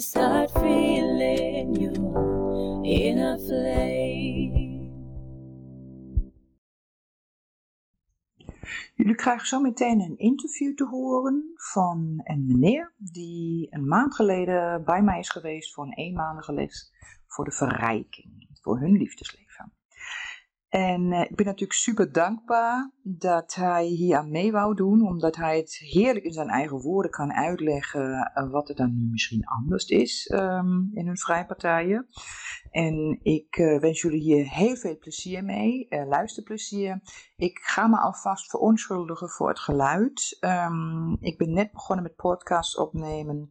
start feeling your inner flame. Jullie krijgen zo meteen een interview te horen van een meneer die een maand geleden bij mij is geweest voor een eenmalige les voor de verrijking, voor hun liefdesleven. En eh, ik ben natuurlijk super dankbaar dat hij hier aan mee wou doen, omdat hij het heerlijk in zijn eigen woorden kan uitleggen uh, wat er dan nu misschien anders is um, in hun vrijpartijen. En ik uh, wens jullie hier heel veel plezier mee, luisterplezier. Ik ga me alvast verontschuldigen voor het geluid. Um, ik ben net begonnen met podcast opnemen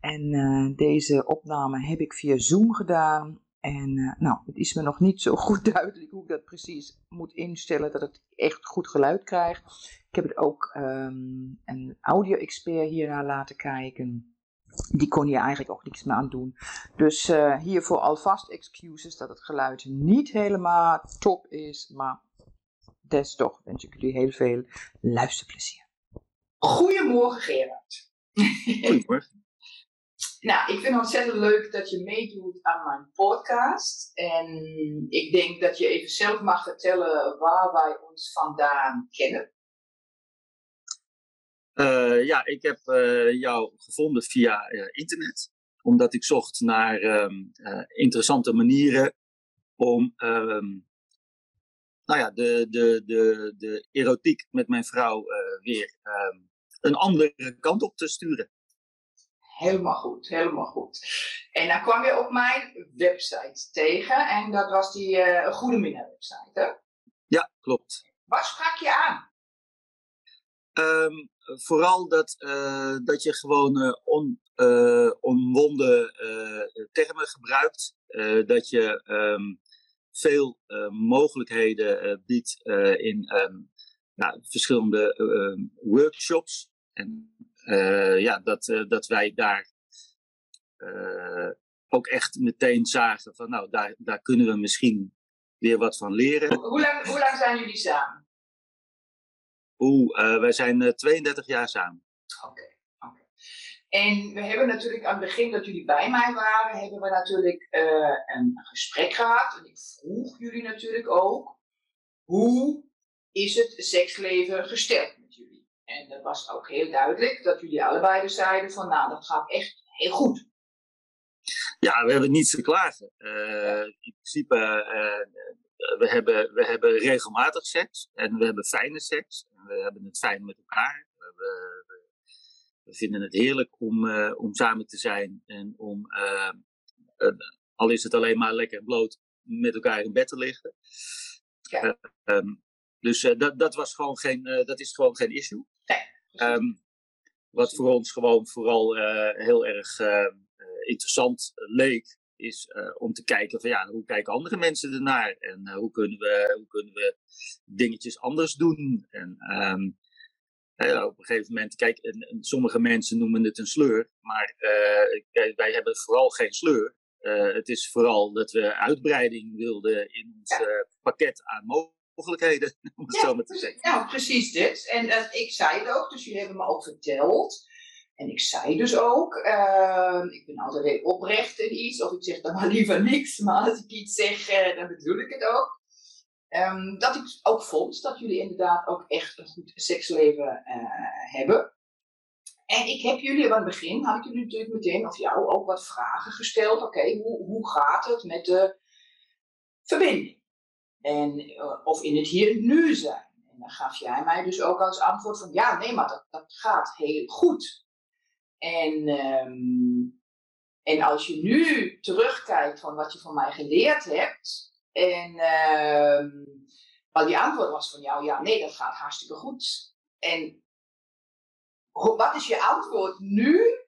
en deze opname heb ik via Zoom gedaan. En uh, nou, het is me nog niet zo goed duidelijk hoe ik dat precies moet instellen, dat het echt goed geluid krijgt. Ik heb het ook um, een audio-expert hiernaar laten kijken. Die kon hier eigenlijk ook niks meer aan doen. Dus uh, hiervoor alvast excuses dat het geluid niet helemaal top is. Maar des toch wens ik jullie heel veel luisterplezier. Goedemorgen Gerard. Goedemorgen. Nou, ik vind het ontzettend leuk dat je meedoet aan mijn podcast. En ik denk dat je even zelf mag vertellen waar wij ons vandaan kennen. Uh, ja, ik heb uh, jou gevonden via uh, internet. Omdat ik zocht naar um, interessante manieren om um, nou ja, de, de, de, de erotiek met mijn vrouw weer um, een andere kant op te sturen. Helemaal goed, helemaal goed. En dan kwam je op mijn website tegen en dat was die uh, Goede Minna website, hè? Ja, klopt. Wat sprak je aan? Um, vooral dat, uh, dat je gewoon uh, on, uh, omwonden termen gebruikt. dat je um, veel mogelijkheden biedt in um, nou, verschillende workshops. En ja, dat, uh, dat wij daar uh, ook echt meteen zagen van nou, daar, daar kunnen we misschien weer wat van leren. Hoe lang, hoe lang zijn jullie samen? Oeh, wij zijn 32 jaar samen. Oké. Okay, okay. En we hebben natuurlijk aan het begin dat jullie bij mij waren, hebben we natuurlijk een gesprek gehad. En ik vroeg jullie natuurlijk ook, hoe is het seksleven gesteld? En dat was ook heel duidelijk dat jullie allebei dus zeiden van nou, dat gaat echt heel goed. Ja, we hebben niets te klagen. Uh, in principe, uh, we, hebben, we hebben regelmatig seks en we hebben fijne seks. En we hebben het fijn met elkaar. We, we, we vinden het heerlijk om, uh, om samen te zijn en om, al is het alleen maar lekker bloot, met elkaar in bed te liggen. Ja. Um, dus uh, dat, dat, was gewoon geen, uh, dat is gewoon geen issue. Um, wat voor ons gewoon vooral uh, heel erg interessant leek, is om te kijken van ja, hoe kijken andere mensen ernaar? En hoe, kunnen we, hoe kunnen we dingetjes anders doen? En um, op een gegeven moment, kijk, en, en sommige mensen noemen het een sleur, maar wij hebben vooral geen sleur. het is vooral dat we uitbreiding wilden in ons pakket aan mogelijkheden om het ja, zo maar te zeggen. Ja, precies dit. En uh, ik zei het ook, dus jullie hebben me ook verteld. En ik zei dus ook, uh, ik ben altijd heel oprecht in iets, of ik zeg dan maar liever niks, maar als ik iets zeg, uh, dan bedoel ik het ook. Um, dat ik ook vond dat jullie inderdaad ook echt een goed seksleven hebben. En ik heb jullie aan het begin, had ik jullie natuurlijk meteen, of jou, ook wat vragen gesteld. Oké, okay, hoe, hoe gaat het met de verbinding? En, uh, of in het hier en nu zijn. En dan gaf jij mij dus ook als antwoord van ja, nee, maar dat, dat gaat heel goed. En, um, en als je nu terugkijkt van wat je van mij geleerd hebt. En um, die antwoord was van jou, ja, nee, dat gaat hartstikke goed. En wat is je antwoord nu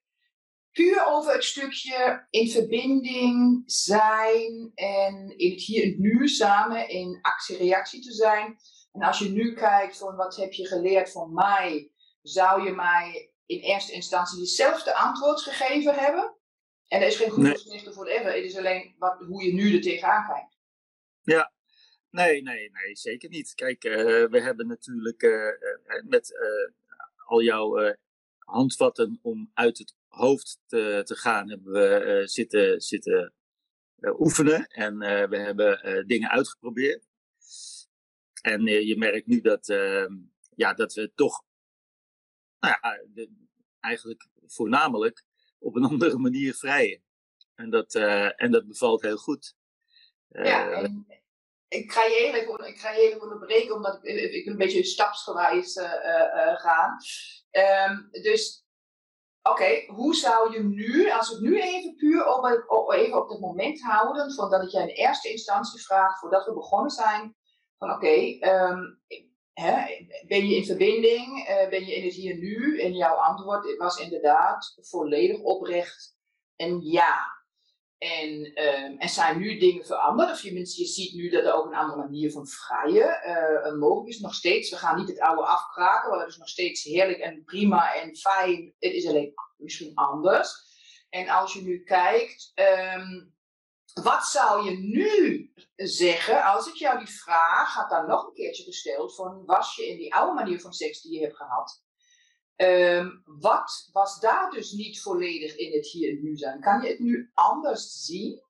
puur over het stukje in verbinding zijn en in het hier en nu samen in actie-reactie te zijn. En als je nu kijkt van wat heb je geleerd van mij, zou je mij in eerste instantie hetzelfde antwoord gegeven hebben? En er is geen goed nee. of slecht ever. Het is alleen wat, hoe je nu er tegenaan kijkt. Ja, nee, nee, nee, zeker niet. Kijk, uh, we hebben natuurlijk uh, met uh, al jouw handvatten om uit het hoofd te, te gaan, hebben we zitten, zitten oefenen. En we hebben dingen uitgeprobeerd. En je merkt nu dat, ehm, ja, dat we toch, nou ja, de, eigenlijk voornamelijk op een andere manier vrijen. En dat, uh, en dat bevalt heel goed. Uh, ja, ik ga je even, ik ga je even onderbreken, omdat ik, ik een beetje stapsgewijs uh, ga. Um, dus, oké, hoe zou je nu, als we het nu even puur op, even op het moment houden, van dat ik jij in eerste instantie vraag, voordat we begonnen zijn, van oké, um, ben je in verbinding? Uh, ben je in het hier nu? En jouw antwoord was inderdaad volledig oprecht en ja. En um, er zijn nu dingen veranderd. Of je, je ziet nu dat er ook een andere manier van vrijen uh, mogelijk is. Nog steeds, we gaan niet het oude afkraken, want dat is nog steeds heerlijk en prima en fijn. Het is alleen misschien anders. En als je nu kijkt, um, wat zou je nu zeggen als ik jou die vraag had dan nog een keertje gesteld van was je in die oude manier van seks die je hebt gehad? Um, wat was daar dus niet volledig in het hier en nu zijn? Kan je het nu anders zien?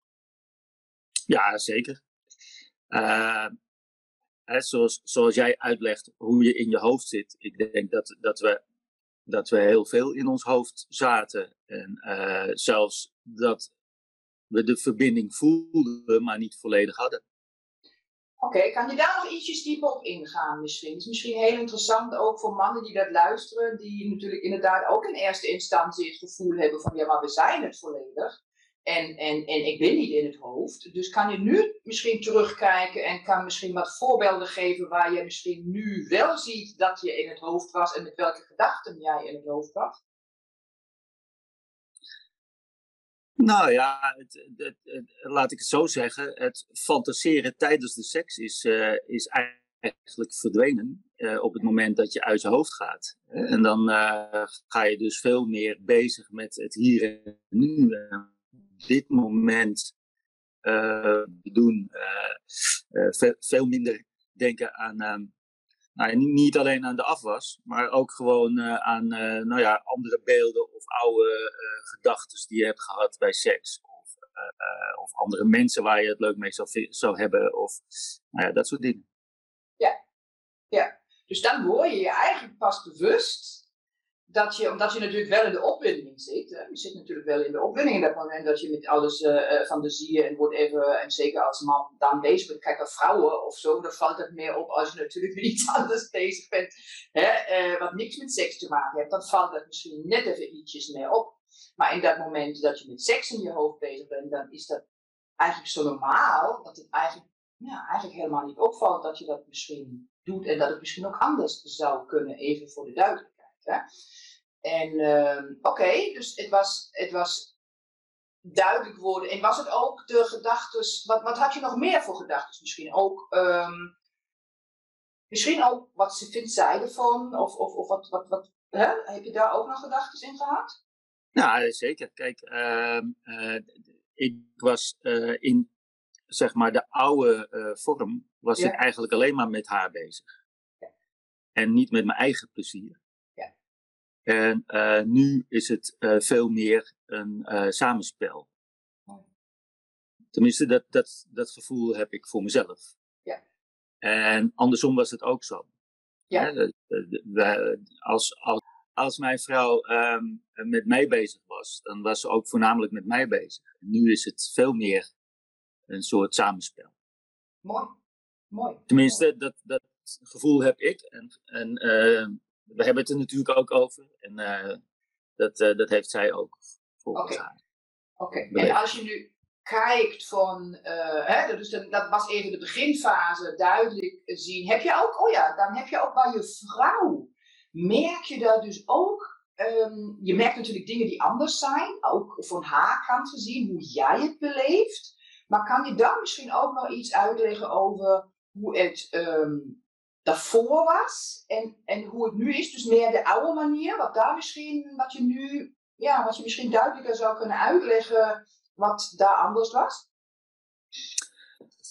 Ja, zeker. Hè, zoals, jij uitlegt hoe je in je hoofd zit. Ik denk dat, dat, we, dat we heel veel in ons hoofd zaten. En uh, zelfs dat we de verbinding voelden, maar niet volledig hadden. Oké, kan je daar nog ietsjes dieper op ingaan misschien? Is misschien heel interessant ook voor mannen die dat luisteren, die natuurlijk inderdaad ook in eerste instantie het gevoel hebben van ja, maar we zijn het volledig. En, en, en ik ben niet in het hoofd. Dus kan je nu misschien terugkijken en kan misschien wat voorbeelden geven waar je misschien nu wel ziet dat je in het hoofd was en met welke gedachten jij in het hoofd was? Nou ja, het, het, laat ik het zo zeggen. Het fantaseren tijdens de seks is, uh, is eigenlijk verdwenen uh, op het moment dat je uit je hoofd gaat. En dan uh, ga je dus veel meer bezig met het hier en nu. dit moment doen veel, veel minder denken aan nou, niet alleen aan de afwas, maar ook gewoon uh, aan uh, nou ja, andere beelden of oude uh, gedachten die je hebt gehad bij seks. Of, of andere mensen waar je het leuk mee zou, zou hebben. Of nou ja, dat soort dingen. Ja, ja. Dus dan word je je eigenlijk pas bewust dat je, omdat je natuurlijk wel in de opwinding zit, hè, je zit natuurlijk wel in de opwinding in dat moment dat je met alles uh, fantasieën en wordt even, en zeker als man dan bezig bent, kijk vrouwen of zo, dan valt het meer op als je natuurlijk met iets anders bezig bent, hè, uh, wat niks met seks te maken heeft, dan valt dat misschien net even ietsjes meer op. Maar in dat moment dat je met seks in je hoofd bezig bent, dan is dat eigenlijk zo normaal, dat het eigenlijk, ja, eigenlijk helemaal niet opvalt dat je dat misschien doet en dat het misschien ook anders zou kunnen, even voor de duidelijkheid. Hè? En uh, oké, okay, dus het was, het was duidelijk worden. En was het ook de gedachten, wat, wat had je nog meer voor gedachten? Misschien ook, um, misschien ook wat ze vindt zij ervan? Of, of, of wat, wat, wat hè? heb je daar ook nog gedachten in gehad? Ja, zeker. Kijk, uh, uh, ik was uh, in zeg maar de oude vorm, was ja. ik eigenlijk alleen maar met haar bezig. Ja. En niet met mijn eigen plezier. En uh, nu is het uh, veel meer een uh, samenspel. Tenminste, dat, dat, dat gevoel heb ik voor mezelf. Ja. En andersom was het ook zo. Ja. Hè, als, als, als mijn vrouw um, met mij bezig was, dan was ze ook voornamelijk met mij bezig. Nu is het veel meer een soort samenspel. Mooi. Mooi. Tenminste, Dat, dat gevoel heb ik. En, en we hebben het er natuurlijk ook over. En uh, dat, uh, dat heeft zij ook volgens okay. haar. Oké, okay. en als je nu kijkt van, uh, hè, dus dat was even de beginfase, duidelijk zien. Heb je ook, oh ja, dan heb je ook bij je vrouw, merk je daar dus ook ehm, je merkt natuurlijk dingen die anders zijn, ook van haar kant gezien, hoe jij het beleeft. Maar kan je dan misschien ook nog iets uitleggen over hoe het ehm, daarvoor was en, en hoe het nu is? Dus meer de oude manier, wat daar misschien, wat je nu, ja, wat je misschien duidelijker zou kunnen uitleggen, wat daar anders was?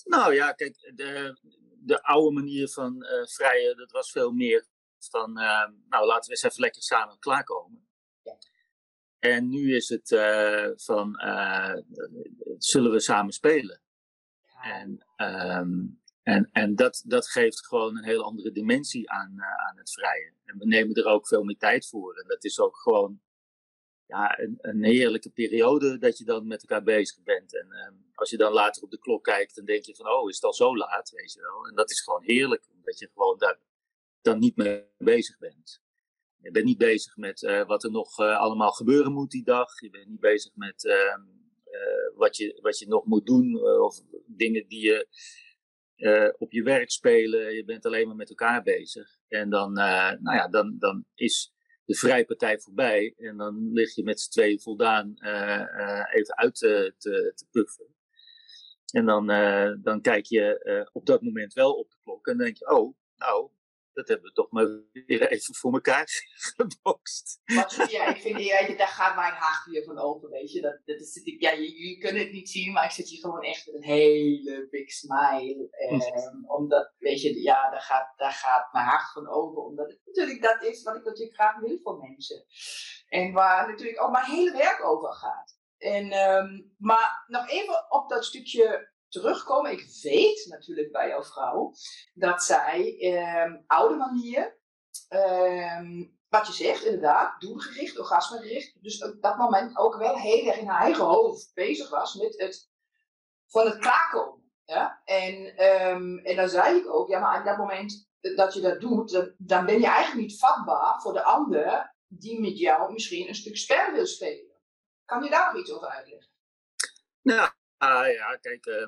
Nou ja, kijk, de, de oude manier van uh, vrijen, dat was veel meer van, uh, nou laten we eens even lekker samen klaarkomen. Ja. En nu is het uh, van, zullen we samen spelen? En, um, en, en dat, dat geeft gewoon een heel andere dimensie aan, aan het vrijen. En we nemen er ook veel meer tijd voor. En dat is ook gewoon ja, een, een heerlijke periode dat je dan met elkaar bezig bent. En uh, als je dan later op de klok kijkt, dan denk je van, oh, is het al zo laat, weet je wel. En dat is gewoon heerlijk, omdat je gewoon daar dan niet mee bezig bent. Je bent niet bezig met uh, wat er nog uh, allemaal gebeuren moet die dag. Je bent niet bezig met uh, wat, je, wat je nog moet doen of dingen die je op je werk spelen. Je bent alleen maar met elkaar bezig. En dan, nou ja, dan, dan is de vrije partij voorbij. En dan lig je met z'n tweeën voldaan uh, even uit te, te, te, puffen. En dan, dan kijk je op dat moment wel op de klok en denk je, oh, nou, dat hebben we toch maar weer even voor elkaar gebokst. ja, ik vind, ja, daar gaat mijn hart weer van open, weet je. Dat, dat is, ja, jullie kunnen het niet zien, maar ik zit hier gewoon echt met een hele big smile. Um, omdat, weet je, ja, daar gaat, daar gaat mijn hart van open. Omdat het natuurlijk dat is wat ik natuurlijk graag wil voor mensen. En waar natuurlijk ook mijn hele werk over gaat. En, um, maar nog even op dat stukje terugkomen. Ik weet natuurlijk bij jouw vrouw dat zij um, oude manier, um, wat je zegt inderdaad, doelgericht, orgasmegericht, dus op dat moment ook wel heel erg in haar eigen hoofd bezig was met het van het klaarkomen. En, um, en dan zei ik ook, ja, maar op dat moment dat je dat doet, dan, dan ben je eigenlijk niet vatbaar voor de ander die met jou misschien een stuk spel wil spelen. Kan je daar nog iets over uitleggen? Nou, Ah ja, kijk, uh,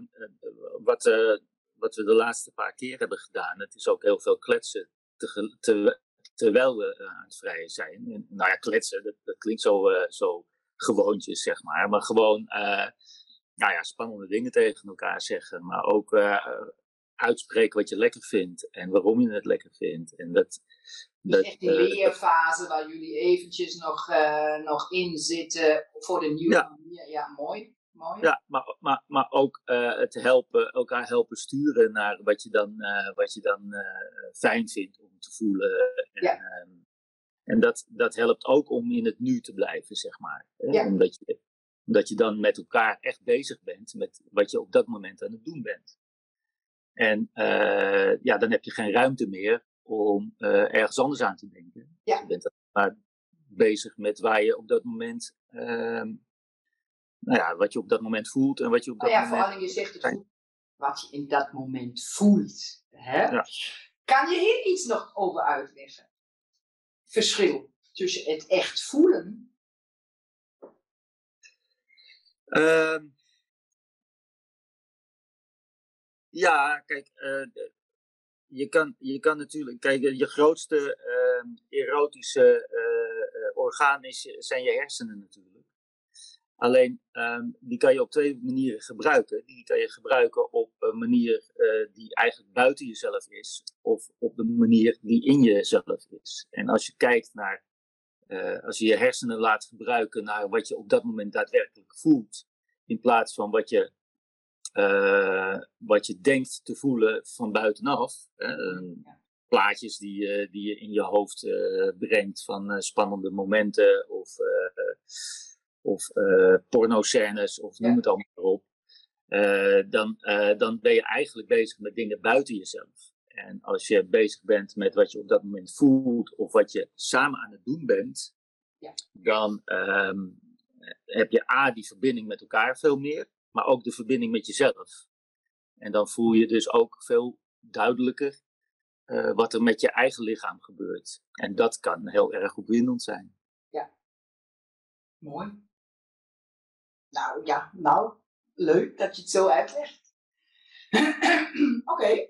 wat, uh, wat we de laatste paar keer hebben gedaan, het is ook heel veel kletsen te, te, terwijl we uh, aan het vrijen zijn. En, nou ja, kletsen, dat, dat klinkt zo, zo gewoontjes, zeg maar. Maar gewoon, nou ja, spannende dingen tegen elkaar zeggen. Maar ook uitspreken wat je lekker vindt en waarom je het lekker vindt. En dat, dus dat, echt die leerfase waar jullie eventjes nog, nog in zitten voor de nieuwe ja. manier. Ja, mooi. Ja, maar, maar, maar ook uh, het helpen, elkaar helpen sturen naar wat je dan, uh, wat je dan uh, fijn vindt om te voelen. En, ja. Ehm, en dat, dat helpt ook om in het nu te blijven, zeg maar. Ja. Omdat, je, omdat je dan met elkaar echt bezig bent met wat je op dat moment aan het doen bent. En ja, dan heb je geen ruimte meer om ergens anders aan te denken. Ja. Je bent maar bezig met waar je op dat moment ehm, nou ja, wat je op dat moment voelt en wat je op dat nou ja, moment... vooral je zegt het goed, wat je in dat moment voelt. Hè? Ja. Kan je hier iets nog over uitleggen? Verschil tussen het echt voelen. Uh, ja, kijk, uh, je, kan, je kan natuurlijk, kijk, je grootste uh, erotische uh, orgaan is, zijn je hersenen natuurlijk. Alleen um, die kan je op twee manieren gebruiken. Die kan je gebruiken op een manier uh, die eigenlijk buiten jezelf is, of op de manier die in jezelf is. En als je kijkt naar, uh, als je je hersenen laat gebruiken naar wat je op dat moment daadwerkelijk voelt, in plaats van wat je, uh, wat je denkt te voelen van buitenaf. plaatjes die, die je in je hoofd brengt van spannende momenten of of uh, pornoscènes of noem het allemaal maar op. Uh, dan, uh, dan ben je eigenlijk bezig met dingen buiten jezelf. En als je bezig bent met wat je op dat moment voelt of wat je samen aan het doen bent, ja. dan um, heb je A, die verbinding met elkaar veel meer, maar ook de verbinding met jezelf. En dan voel je dus ook veel duidelijker uh, wat er met je eigen lichaam gebeurt. En dat kan heel erg opwindend zijn. Ja, mooi. Nou ja, nou, leuk dat je het zo uitlegt. Oké,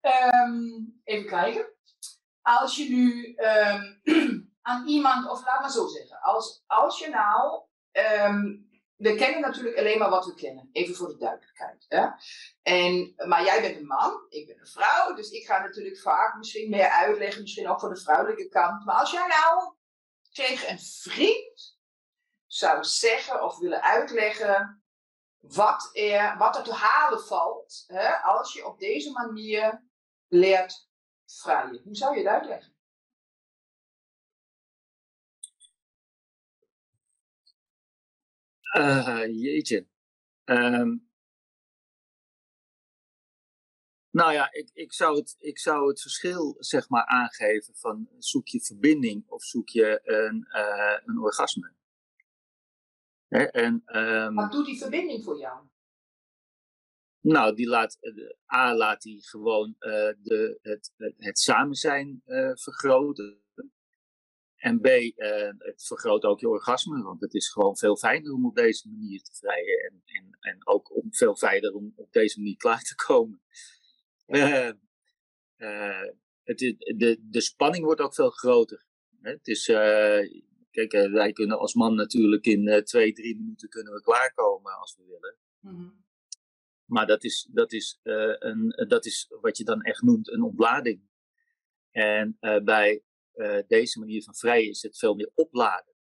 um, even kijken. Als je nu um, aan iemand, of laat maar zo zeggen, als, als je nou, ehm, we kennen natuurlijk alleen maar wat we kennen, even voor de duidelijkheid. En, maar jij bent een man, ik ben een vrouw, dus ik ga natuurlijk vaak misschien meer uitleggen, misschien ook voor de vrouwelijke kant. Maar als jij nou tegen een vriend zou zeggen of willen uitleggen wat er, wat er te halen valt hè, als je op deze manier leert vrijen. Hoe zou je het uitleggen? Uh, jeetje. Ehm, nou ja, ik, ik, zou het, ik zou het verschil zeg maar aangeven van zoek je verbinding of zoek je een, uh, een orgasme. Hè, en, um, Wat doet die verbinding voor jou? Nou, die laat, A laat die gewoon uh, de, het, het, het samen zijn uh, vergroten. En B, uh, het vergroot ook je orgasme, want het is gewoon veel fijner om op deze manier te vrijen. En, en, en ook om, veel fijner om op deze manier klaar te komen. het, de, de spanning wordt ook veel groter. Het is, kijk, wij kunnen als man natuurlijk in twee, drie minuten kunnen we klaarkomen als we willen. Mm -hmm. Maar dat is, dat, is, uh, een, dat is wat je dan echt noemt een ontlading. En uh, bij uh, deze manier van vrij is het veel meer opladen.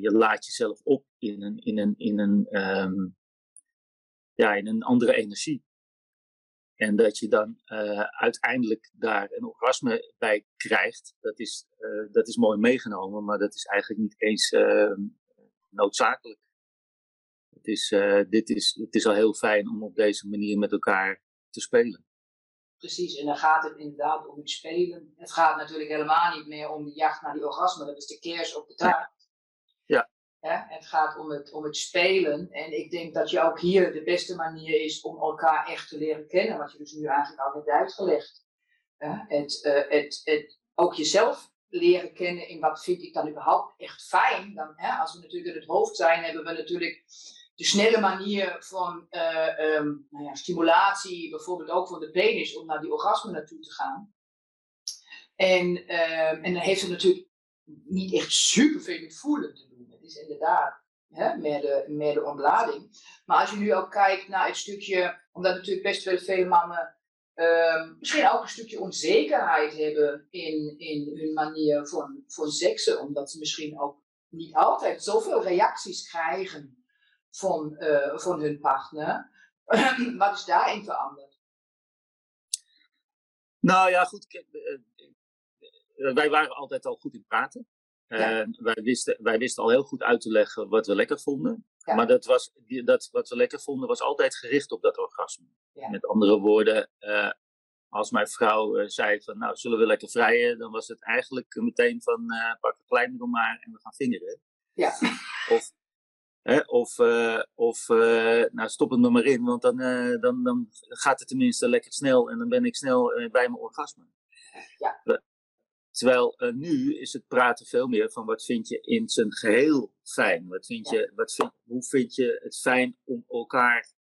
je laat jezelf op in een, in een, in een, um, ja, in een andere energie. En dat je dan uiteindelijk daar een orgasme bij krijgt, dat is, dat is mooi meegenomen, maar dat is eigenlijk niet eens ehm, noodzakelijk. Het is, uh, dit is, het is al heel fijn om op deze manier met elkaar te spelen. Precies, en dan gaat het inderdaad om het spelen. Het gaat natuurlijk helemaal niet meer om de jacht naar die orgasme, dat is de kers op de taart. Ja. Het gaat om het, om het spelen. En ik denk dat je ook hier de beste manier is om elkaar echt te leren kennen, wat je dus nu eigenlijk al hebt uitgelegd. Ja, het, uh, het, het, ook jezelf leren kennen in wat vind ik dan überhaupt echt fijn. Dan, als we natuurlijk in het hoofd zijn, hebben we natuurlijk de snelle manier van uh, um, nou ja, stimulatie, bijvoorbeeld ook van de penis, om naar die orgasme naartoe te gaan. En, uh, en dan heeft het natuurlijk niet echt superveel met voelen is inderdaad hè, meer, de, meer de ontlading. Maar als je nu ook kijkt naar het stukje, omdat natuurlijk best wel veel mannen um, misschien ook een stukje onzekerheid hebben in, in hun manier van, van seksen, omdat ze misschien ook niet altijd zoveel reacties krijgen van, uh, van hun partner. Wat is daarin veranderd? Nou ja, goed. Uh, wij waren altijd al goed in praten. Ja. wij, wisten, wij wisten al heel goed uit te leggen wat we lekker vonden. Ja. Maar dat was, dat, wat we lekker vonden was altijd gericht op dat orgasme. Ja. Met andere woorden, als mijn vrouw zei van nou zullen we lekker vrijen, dan was het eigenlijk meteen van pak een kleinmiddel maar en we gaan vingeren. Ja. Of Hè? Of, uh, of uh, nou, stop het er maar in, want dan, uh, dan, dan gaat het tenminste lekker snel en dan ben ik snel bij mijn orgasme. Ja. Terwijl nu is het praten veel meer van wat vind je in zijn geheel fijn? Wat vind je, wat vind, hoe vind je het fijn om elkaar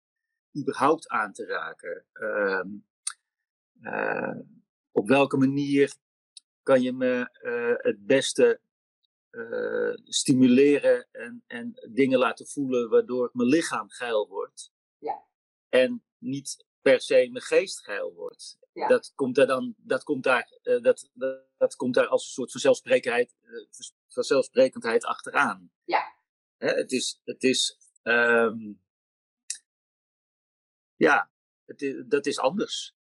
überhaupt aan te raken? Ehm, op welke manier kan je me het beste stimuleren en, en dingen laten voelen waardoor mijn lichaam geil wordt. Ja. En niet per se mijn geest geil wordt. Ja. Dat komt daar dan, dat komt daar, uh, dat, dat, dat, komt daar als een soort vanzelfsprekendheid, uh, vanzelfsprekendheid achteraan. Ja. Hè, het is, het is, um, ja, het is, dat is anders.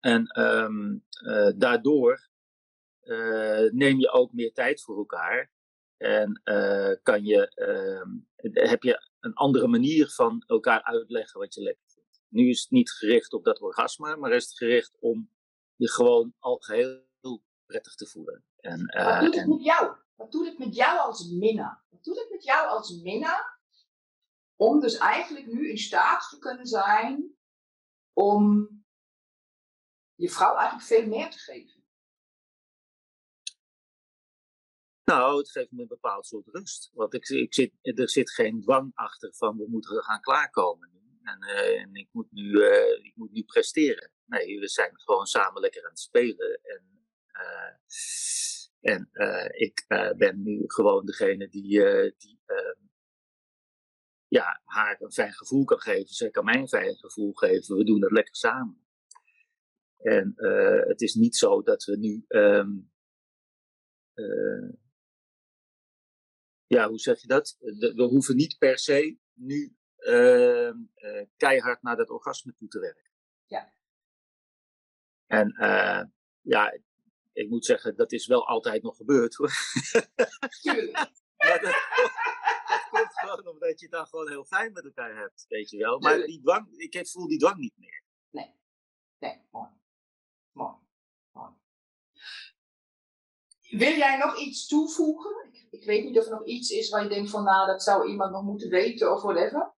En um, daardoor uh, neem je ook meer tijd voor elkaar. En kan je, uh, heb je een andere manier van elkaar uitleggen wat je lekker vindt. Nu is het niet gericht op dat orgasme, maar is het gericht om je gewoon al geheel prettig te voelen. En, wat doet het en... met jou? Wat doet het met jou als minnaar? Wat doet het met jou als minnaar? Om dus eigenlijk nu in staat te kunnen zijn om je vrouw eigenlijk veel meer te geven. Nou, het geeft me een bepaald soort rust. Want ik, ik zit, er zit geen dwang achter van we moeten gaan klaarkomen nu. En, uh, en ik, moet nu, uh, ik moet nu presteren. Nee, we zijn gewoon samen lekker aan het spelen. En en ik ben nu gewoon degene die, die ehm, ja, haar een fijn gevoel kan geven. Zij kan mij een fijn gevoel geven. We doen dat lekker samen. En het is niet zo dat we nu. Ehm, ja, hoe zeg je dat? we hoeven niet per se nu uh, keihard naar dat orgasme toe te werken. Ja. En uh, ja, ik moet zeggen, dat is wel altijd nog gebeurd hoor. Tuurlijk. maar dat, dat, komt gewoon omdat je het dan gewoon heel fijn met elkaar hebt, weet je wel. Maar die dwang, ik voel die dwang niet meer. Nee, nee, mooi. Mooi. mooi. Wil jij nog iets toevoegen? Ik, ik, weet niet of er nog iets is waar je denkt van, nou, dat zou iemand nog moeten weten of whatever.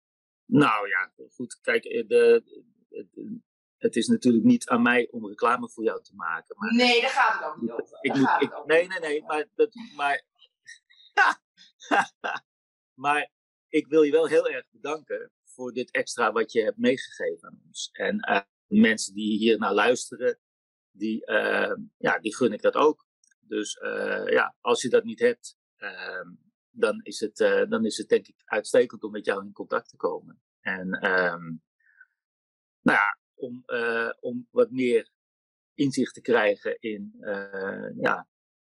Nou ja, goed. Kijk, eh, de, de, het is natuurlijk niet aan mij om reclame voor jou te maken. Maar nee, daar gaat het ook niet over. Ik, ik, nee, nee, nee. Maar, dat, maar, maar ik wil je wel heel erg bedanken voor dit extra wat je hebt meegegeven aan ons. En uh, mensen die hier naar luisteren, die, uh, ja, die gun ik dat ook. Dus uh, ja, als je dat niet hebt, ehm, dan, is het, dan is het denk ik uitstekend om met jou in contact te komen. En um, nou ja, om, om wat meer inzicht te krijgen in, ja,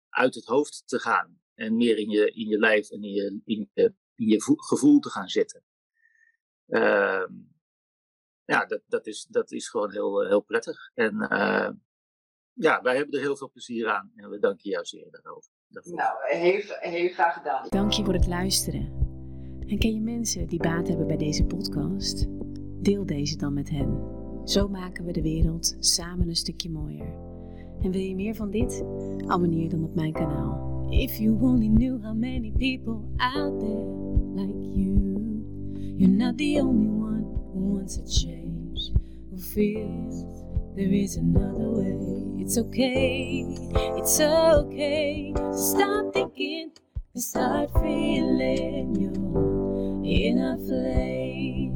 uit het hoofd te gaan. En meer in je, in je lijf en in je, in je, in je gevoel te gaan zitten. Ehm, ja, dat, dat, is, dat is gewoon heel, heel prettig. En ja, wij hebben er heel veel plezier aan en we danken jou zeer daarover. Nou, heel, heel graag gedaan. Dank je voor het luisteren. En ken je mensen die baat hebben bij deze podcast? Deel deze dan met hen. Zo maken we de wereld samen een stukje mooier. En wil je meer van dit? Abonneer dan op mijn kanaal. If you only knew how many people out there like you. You're not the only one who wants a change. Who feels There is another way. It's okay. It's okay. Stop thinking and start feeling you're in a flame.